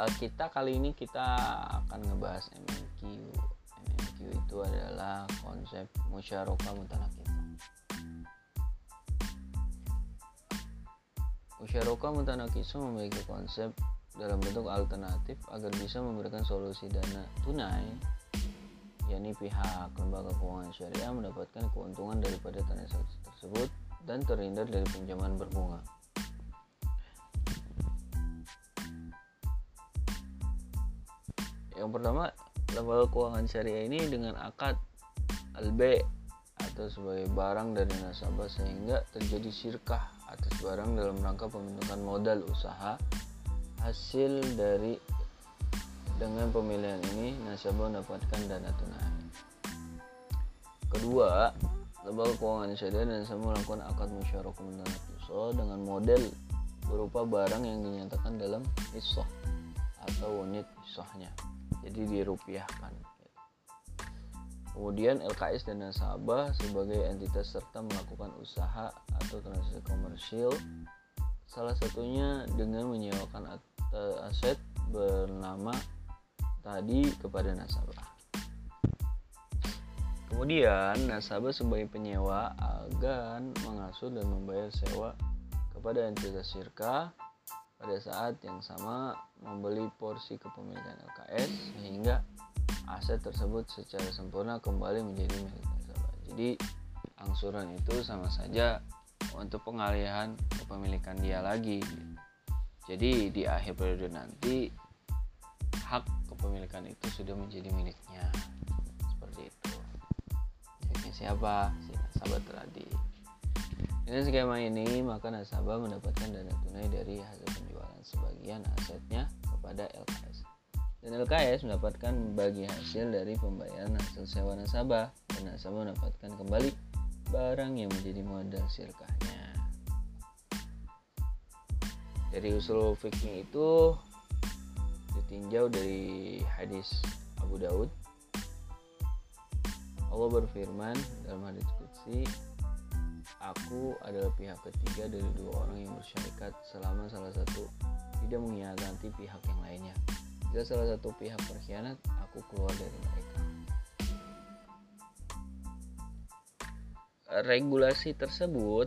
uh, kita kali ini kita akan ngebahas MMQ. MMQ itu adalah konsep musyarakah mutanakifah. Musyarakah mutanakifah memiliki konsep dalam bentuk alternatif agar bisa memberikan solusi dana tunai yakni pihak lembaga keuangan syariah mendapatkan keuntungan daripada transaksi tersebut dan terhindar dari pinjaman berbunga. Yang pertama, lembaga keuangan syariah ini dengan akad LB atau sebagai barang dari nasabah sehingga terjadi sirkah atas barang dalam rangka pembentukan modal usaha hasil dari dengan pemilihan ini nasabah mendapatkan dana tunai. Kedua lembaga keuangan syariah dan nasabah melakukan akad musyarakah mutanakisah dengan model berupa barang yang dinyatakan dalam isah atau unit isahnya jadi dirupiahkan Kemudian LKS dan nasabah sebagai entitas serta melakukan usaha atau transaksi komersil salah satunya dengan menyewakan aset bernama tadi kepada nasabah. Kemudian nasabah sebagai penyewa akan mengasuh dan membayar sewa kepada entitas sirka pada saat yang sama membeli porsi kepemilikan LKS sehingga aset tersebut secara sempurna kembali menjadi milik nasabah. Jadi angsuran itu sama saja untuk pengalihan kepemilikan dia lagi. Jadi di akhir periode nanti hak kepemilikan itu sudah menjadi miliknya. Seperti itu. Miliknya siapa? Si nasabah tadi. Dengan skema ini, maka nasabah mendapatkan dana tunai dari hasil penjualan sebagian asetnya kepada LKS dan LKS mendapatkan bagi hasil dari pembayaran hasil sewa nasabah dan nasabah mendapatkan kembali barang yang menjadi modal sirkahnya. Dari usul fikih itu ditinjau dari hadis Abu Daud. Allah berfirman dalam hadis Qudsi Aku adalah pihak ketiga dari dua orang yang bersyarikat selama salah satu tidak mengkhianati pihak yang lainnya. Jika salah satu pihak berkhianat, aku keluar dari mereka. Regulasi tersebut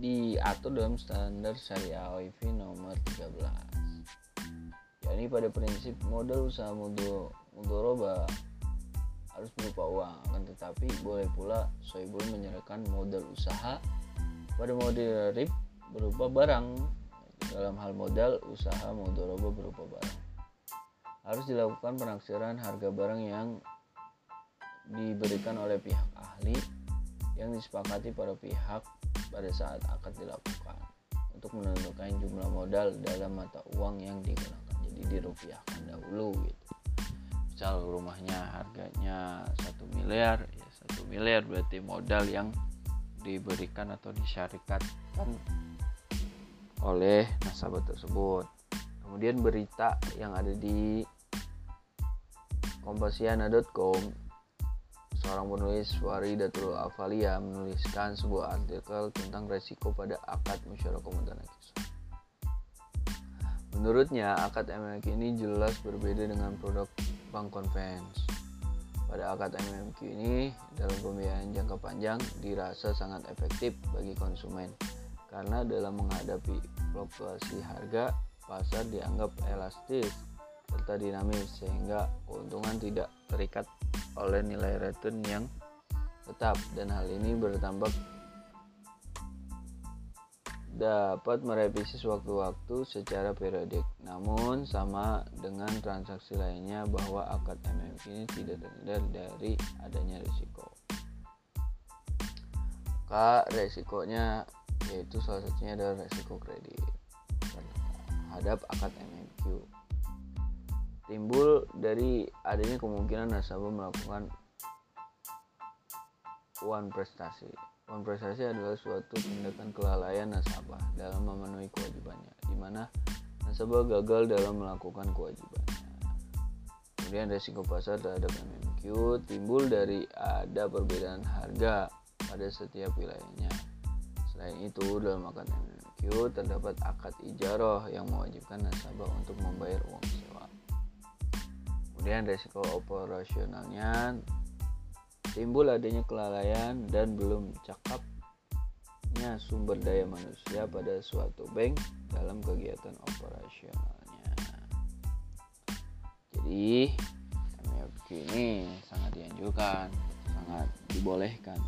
diatur dalam standar syariah OIV nomor 13 yakni pada prinsip modal usaha mudoroba harus berupa uang akan tetapi boleh pula soibul menyerahkan modal usaha pada model RIP berupa barang dalam hal modal usaha mudoroba berupa barang. Harus dilakukan penaksiran harga barang yang diberikan oleh pihak ahli yang disepakati para pihak pada saat akad dilakukan untuk menentukan jumlah modal dalam mata uang yang digunakan. Jadi dirupiahkan dahulu gitu. Misal rumahnya harganya satu miliar ya satu miliar berarti modal yang diberikan atau disyarikatkan oleh nasabah tersebut kemudian berita yang ada di kompasiana.com seorang penulis Waridatul Afalia menuliskan sebuah artikel tentang resiko pada akad musyarakah mutanakis. Menurutnya, akad MMQ ini jelas berbeda dengan produk bank convents. Pada akad MMQ ini, dalam pembiayaan jangka panjang dirasa sangat efektif bagi konsumen karena dalam menghadapi fluktuasi harga, pasar dianggap elastis serta dinamis sehingga keuntungan tidak terikat oleh nilai return yang tetap dan hal ini bertambah dapat merevisi sewaktu-waktu secara periodik. Namun sama dengan transaksi lainnya bahwa akad MMQ ini tidak terhindar dari adanya risiko. Maka resikonya yaitu salah satunya adalah resiko kredit terhadap akad MMQ timbul dari adanya kemungkinan nasabah melakukan uang prestasi. Uang prestasi adalah suatu tindakan kelalaian nasabah dalam memenuhi kewajibannya, di mana nasabah gagal dalam melakukan kewajibannya. Kemudian resiko pasar terhadap MMQ timbul dari ada perbedaan harga pada setiap wilayahnya, Selain itu, dalam akad MQ terdapat akad ijaroh yang mewajibkan nasabah untuk membayar uang sewa. Kemudian resiko operasionalnya timbul adanya kelalaian dan belum cakapnya sumber daya manusia pada suatu bank dalam kegiatan operasionalnya. Jadi MFQ ini sangat dianjurkan, sangat dibolehkan.